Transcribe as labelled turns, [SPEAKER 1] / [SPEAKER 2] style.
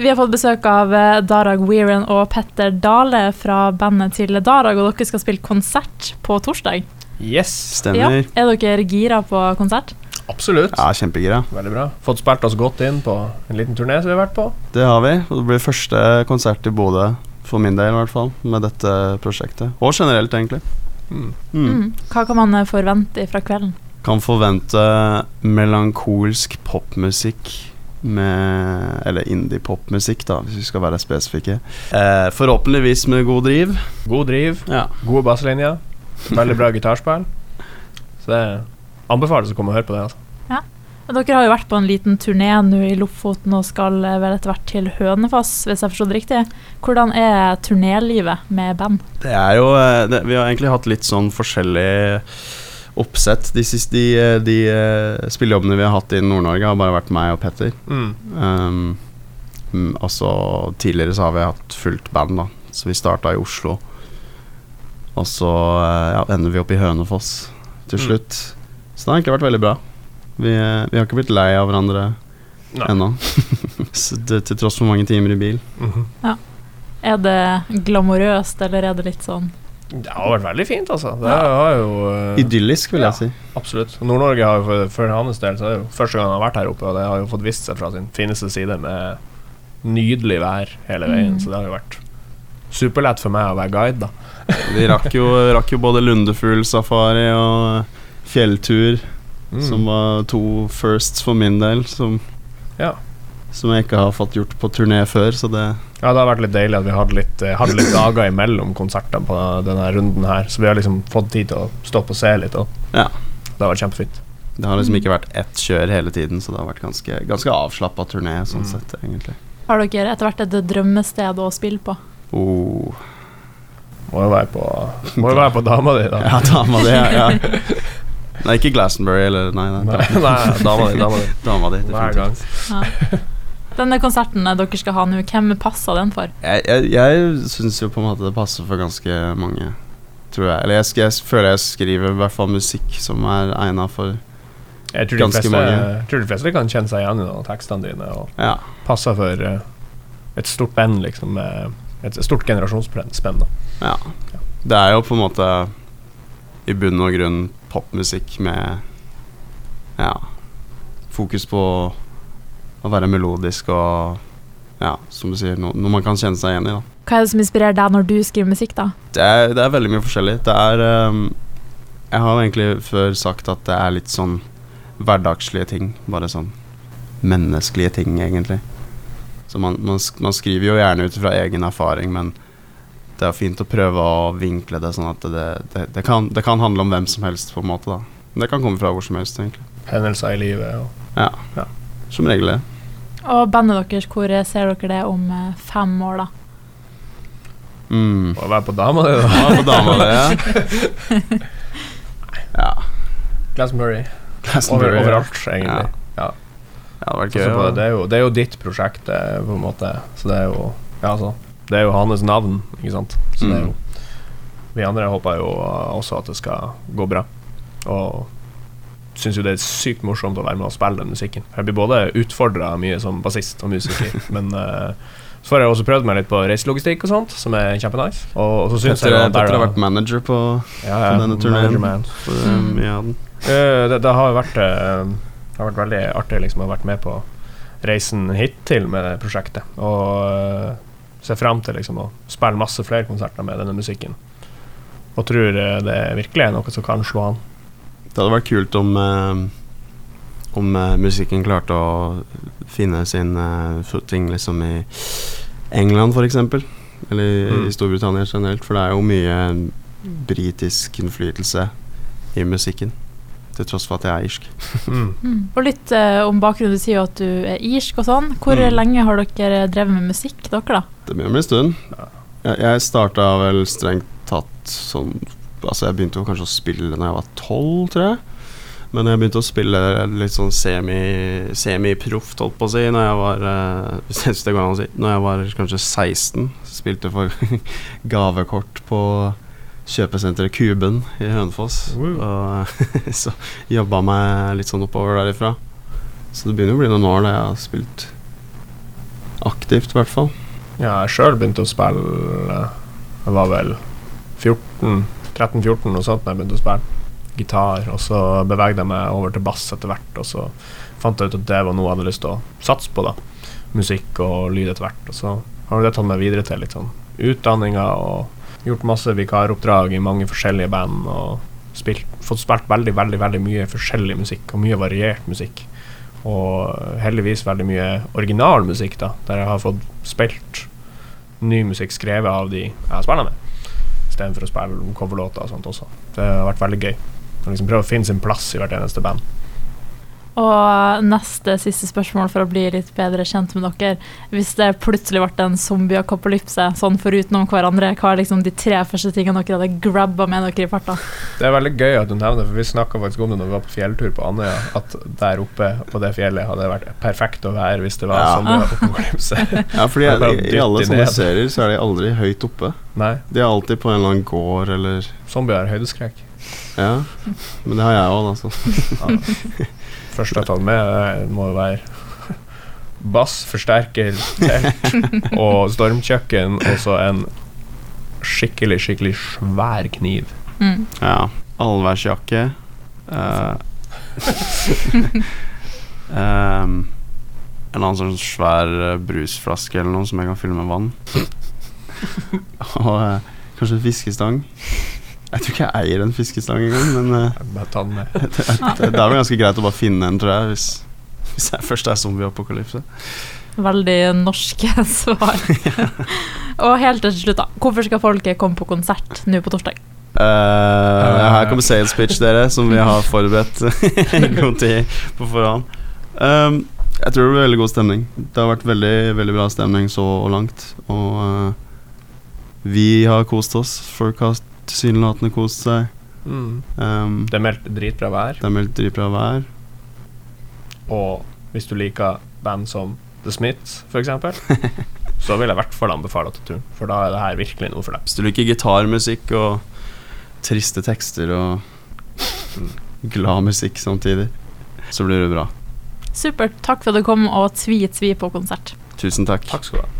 [SPEAKER 1] Vi har fått besøk av eh, Darag Weiren og Petter Dale fra bandet til Darag, og dere skal spille konsert på torsdag.
[SPEAKER 2] Yes,
[SPEAKER 1] Ja.
[SPEAKER 3] Stemmer.
[SPEAKER 1] Er dere gira på konsert?
[SPEAKER 2] absolutt.
[SPEAKER 3] Ja, kjempegira.
[SPEAKER 2] Veldig bra. Fått spilt oss godt inn på en liten turné som vi har vært på.
[SPEAKER 3] Det har vi. Og det blir første konsert i Bodø, for min del i hvert fall, med dette prosjektet. Og generelt, egentlig.
[SPEAKER 2] Mm.
[SPEAKER 3] Mm.
[SPEAKER 1] Mm. Hva kan man forvente fra kvelden?
[SPEAKER 3] Kan forvente melankolsk popmusikk med Eller indie-popmusikk, da, hvis vi skal være spesifikke. Eh, forhåpentligvis med god driv.
[SPEAKER 2] God driv,
[SPEAKER 3] Ja.
[SPEAKER 2] gode basslinjer, veldig bra gitarspill. Så det anbefales å komme og høre på det. altså.
[SPEAKER 1] Dere har jo vært på en liten turné nå i Lofoten og skal eh, vel etter hvert til Hønefoss, hvis jeg har det riktig. Hvordan er turnélivet med band?
[SPEAKER 3] Det er jo eh, det, Vi har egentlig hatt litt sånn forskjellig oppsett. De, siste, de, eh, de eh, spillejobbene vi har hatt i Nord-Norge, har bare vært meg og Petter.
[SPEAKER 2] Mm.
[SPEAKER 3] Um, mm, altså Tidligere så har vi hatt fullt band, da. Så vi starta i Oslo. Og så eh, ja, ender vi opp i Hønefoss til
[SPEAKER 2] Mm.
[SPEAKER 3] slutt. Så det har egentlig vært veldig bra. Vi, vi har ikke blitt lei av hverandre ennå. Til tross for mange timer i bil.
[SPEAKER 2] Mhm.
[SPEAKER 1] Er det glamorøst, eller er det litt sånn
[SPEAKER 2] Det har vært veldig fint, altså. Det har jo uh,
[SPEAKER 3] Idyllisk, vil
[SPEAKER 2] Ja.
[SPEAKER 3] jeg si.
[SPEAKER 2] Absolutt. Nord-Norge har jo for, for hans del Så er det jo første gang han har vært her oppe, og det har jo fått vist seg fra sin fineste side med nydelig vær hele veien,
[SPEAKER 1] Mm.
[SPEAKER 2] så det har jo vært superlett for meg å være guide, da.
[SPEAKER 3] Vi rakk jo, rakk jo både lundefuglsafari og fjelltur,
[SPEAKER 2] Mm.
[SPEAKER 3] som var to firsts for min del, som,
[SPEAKER 2] Ja.
[SPEAKER 3] Som jeg ikke har fått gjort på turné før, så det
[SPEAKER 2] Ja, det har vært litt deilig at vi hadde litt, eh, hadde litt dager imellom konsertene på denne runden her, så vi har liksom fått tid til å stoppe og se litt, òg.
[SPEAKER 3] Ja.
[SPEAKER 2] det har vært kjempefint.
[SPEAKER 3] Det har liksom ikke vært ett kjør hele tiden, så det har vært ganske, ganske avslappa turné, sånn
[SPEAKER 2] Mm.
[SPEAKER 3] sett, egentlig.
[SPEAKER 1] Har dere etter hvert et drømmested å spille på?
[SPEAKER 3] Oh.
[SPEAKER 2] Må jo være på, må jo være på dama di, da.
[SPEAKER 3] Ja, dama di, ja. ja. Nei, ikke Glastonbury, eller Nei, nei,
[SPEAKER 2] Nei, nei, dama di, dama di.
[SPEAKER 3] dama di.
[SPEAKER 2] Hver gang.
[SPEAKER 1] Ja. Denne konserten dere skal ha nå, hvem passer den for?
[SPEAKER 3] Jeg, jeg, jeg syns jo på en måte det passer for ganske mange, tror jeg. Eller jeg, jeg føler jeg skriver i hvert fall musikk som er egna for
[SPEAKER 2] Jeg tror
[SPEAKER 3] Ganske
[SPEAKER 2] fleste,
[SPEAKER 3] mange.
[SPEAKER 2] jeg tror de fleste kan kjenne seg igjen i noen av tekstene dine, og
[SPEAKER 3] Ja.
[SPEAKER 2] passer for eh, et stort band, liksom, et stort generasjonsspenn.
[SPEAKER 3] ja. Det er jo på en måte i bunn og grunn popmusikk med ja, fokus på å være melodisk og ja, som du sier, no, noe man kan kjenne seg igjen i. da
[SPEAKER 1] Hva er det som inspirerer deg når du skriver musikk, da?
[SPEAKER 3] Det er, det er veldig mye forskjellig. Det er um, Jeg har egentlig før sagt at det er litt sånn hverdagslige ting. Bare sånn menneskelige ting, egentlig. Så man, man, man skriver jo gjerne ut fra egen erfaring, men det er fint å prøve å vinkle det sånn at det, det, det, kan, det kan handle om hvem som helst, på en måte. da Det kan komme fra hvor som helst, egentlig.
[SPEAKER 2] Hendelser i livet. Og
[SPEAKER 3] Ja. Som regel det.
[SPEAKER 1] Og bandet deres, hvor ser dere det om eh, fem år, da?
[SPEAKER 3] Mm.
[SPEAKER 2] Må være på dama det, da.
[SPEAKER 3] Ja, på dama det, ja. ja.
[SPEAKER 2] Glastonbury. Over, overalt, egentlig.
[SPEAKER 3] Ja, det hadde vært gøy.
[SPEAKER 2] det, er jo, det er jo ditt prosjekt, eh, på en måte. Så det er jo Ja, altså. Det er jo hans navn, ikke sant. Så det er jo Vi andre håper jo også at det skal gå bra. Og syns jo det er sykt morsomt å være med og spille den musikken. Jeg blir både utfordra mye som bassist og musiker, men uh, så har jeg også prøvd meg litt på reiselogistikk og sånt, som er kjempenice. Og, og så syns jeg at
[SPEAKER 3] Petter har vært manager på
[SPEAKER 2] ja,
[SPEAKER 3] på
[SPEAKER 2] ja,
[SPEAKER 3] denne turneen. eh,
[SPEAKER 1] Mm.
[SPEAKER 3] av.
[SPEAKER 2] Eh, det, det har jo vært uh, har vært veldig artig liksom å ha vært med på reisen hittil med det prosjektet. Og uh, ser fram til liksom å spille masse flere konserter med denne musikken. Og tror det virkelig er noe som kan slå an.
[SPEAKER 3] Det hadde vært kult om eh, Om eh, musikken klarte å finne sin uh, footing liksom i England, f.eks. Eller i-
[SPEAKER 2] Mm.
[SPEAKER 3] i Storbritannia generelt. For det er jo mye britisk innflytelse i musikken. Til tross for at jeg er irsk.
[SPEAKER 2] Mm.
[SPEAKER 1] Mm. Og litt eh, om bakgrunnen. Du sier jo at du er irsk og sånn. Hvor
[SPEAKER 3] Mm.
[SPEAKER 1] lenge har dere drevet med musikk, dere, da?
[SPEAKER 3] Det begynner å bli en stund. Jeg, jeg starta vel strengt tatt sånn Altså, jeg begynte jo kanskje å spille da jeg var tolv, tror jeg. Men jeg begynte å spille litt sånn semi- semiproft, holdt på å si, når jeg var Hvis det går an å si. Når jeg var kanskje 16. Spilte for gavekort på kjøpesenteret Kuben i Hønefoss.
[SPEAKER 2] Wow.
[SPEAKER 3] Og så jobba meg litt sånn oppover derifra. Så det begynner å bli noen år da jeg har spilt aktivt, i hvert fall.
[SPEAKER 2] Ja, jeg sjøl begynte å spille Jeg var vel 14 13-14 og sånt da jeg begynte å spille gitar. Og så bevegde jeg meg over til bass etter hvert, og så fant jeg ut at det var noe jeg hadde lyst til å satse på. da Musikk og lyd etter hvert. Og så har det tatt meg videre til litt sånn utdanninger og gjort masse vikaroppdrag i mange forskjellige band. Og spilt, fått spilt veldig, veldig, veldig mye forskjellig musikk, og mye variert musikk. Og heldigvis veldig mye original musikk, da, der jeg har fått spilt ny musikk skrevet av de jeg har spilt med istedenfor å spille coverlåter og sånt også. Det har vært veldig gøy. Liksom prøve å finne sin plass i hvert eneste band.
[SPEAKER 1] Og neste siste spørsmål for å bli litt bedre kjent med dere. Hvis det plutselig ble en zombie-apokalypse, sånn forutenom hverandre, hva er liksom de tre første tingene dere hadde grabba med dere i farta?
[SPEAKER 2] Det er veldig gøy at du nevner det, for vi snakka faktisk om det når vi var på fjelltur på Andøya, at der oppe på det fjellet hadde det vært perfekt å være hvis det var
[SPEAKER 3] Ja.
[SPEAKER 2] zombie-apokalypse.
[SPEAKER 3] Ja, fordi
[SPEAKER 2] jeg,
[SPEAKER 3] i, alle sånne serier så er de aldri høyt oppe.
[SPEAKER 2] Nei,
[SPEAKER 3] De er alltid på en eller annen gård eller
[SPEAKER 2] zombier har høydeskrekk.
[SPEAKER 3] Ja, men det har jeg òg, altså.
[SPEAKER 2] Ja. Første jeg har tatt med, det må jo være bass, forsterker, telt og stormkjøkken, og så en skikkelig, skikkelig svær kniv.
[SPEAKER 1] Mm.
[SPEAKER 3] Ja. Allværsjakke. Uh, um, en annen sånn svær eh, brusflaske eller noe som jeg kan fylle med vann. Og uh, kanskje en fiskestang. Jeg tror ikke jeg eier en fiskestang engang, men eh,
[SPEAKER 2] Bare ta den med.
[SPEAKER 3] det, det er vel ganske greit å bare finne en, tror jeg, hvis, hvis jeg først er zombieapokalypse.
[SPEAKER 1] Veldig norske svar. Og helt til slutt, da. Hvorfor skal folket komme på konsert nå på torsdag?
[SPEAKER 3] Uh, her kommer sales pitch, dere, som vi har forberedt En god tid på forhånd. Um, jeg tror det blir veldig god stemning. Det har vært veldig veldig bra stemning så langt. Og uh, vi har kost oss. Forecast tilsynelatende kost seg.
[SPEAKER 2] Mm.
[SPEAKER 3] Um,
[SPEAKER 2] Det er meldt dritbra vær,
[SPEAKER 3] det er meldt dritbra vær.
[SPEAKER 2] og hvis du liker band som The Smiths, f.eks., så vil jeg i hvert fall anbefale til turen, for da er det her virkelig noe for deg.
[SPEAKER 3] Hvis du liker gitarmusikk og triste tekster og glad musikk samtidig, så blir det bra.
[SPEAKER 1] Supert. Takk for at du kom og tvi-tvi på konsert.
[SPEAKER 3] Tusen takk.
[SPEAKER 2] Takk skal du ha.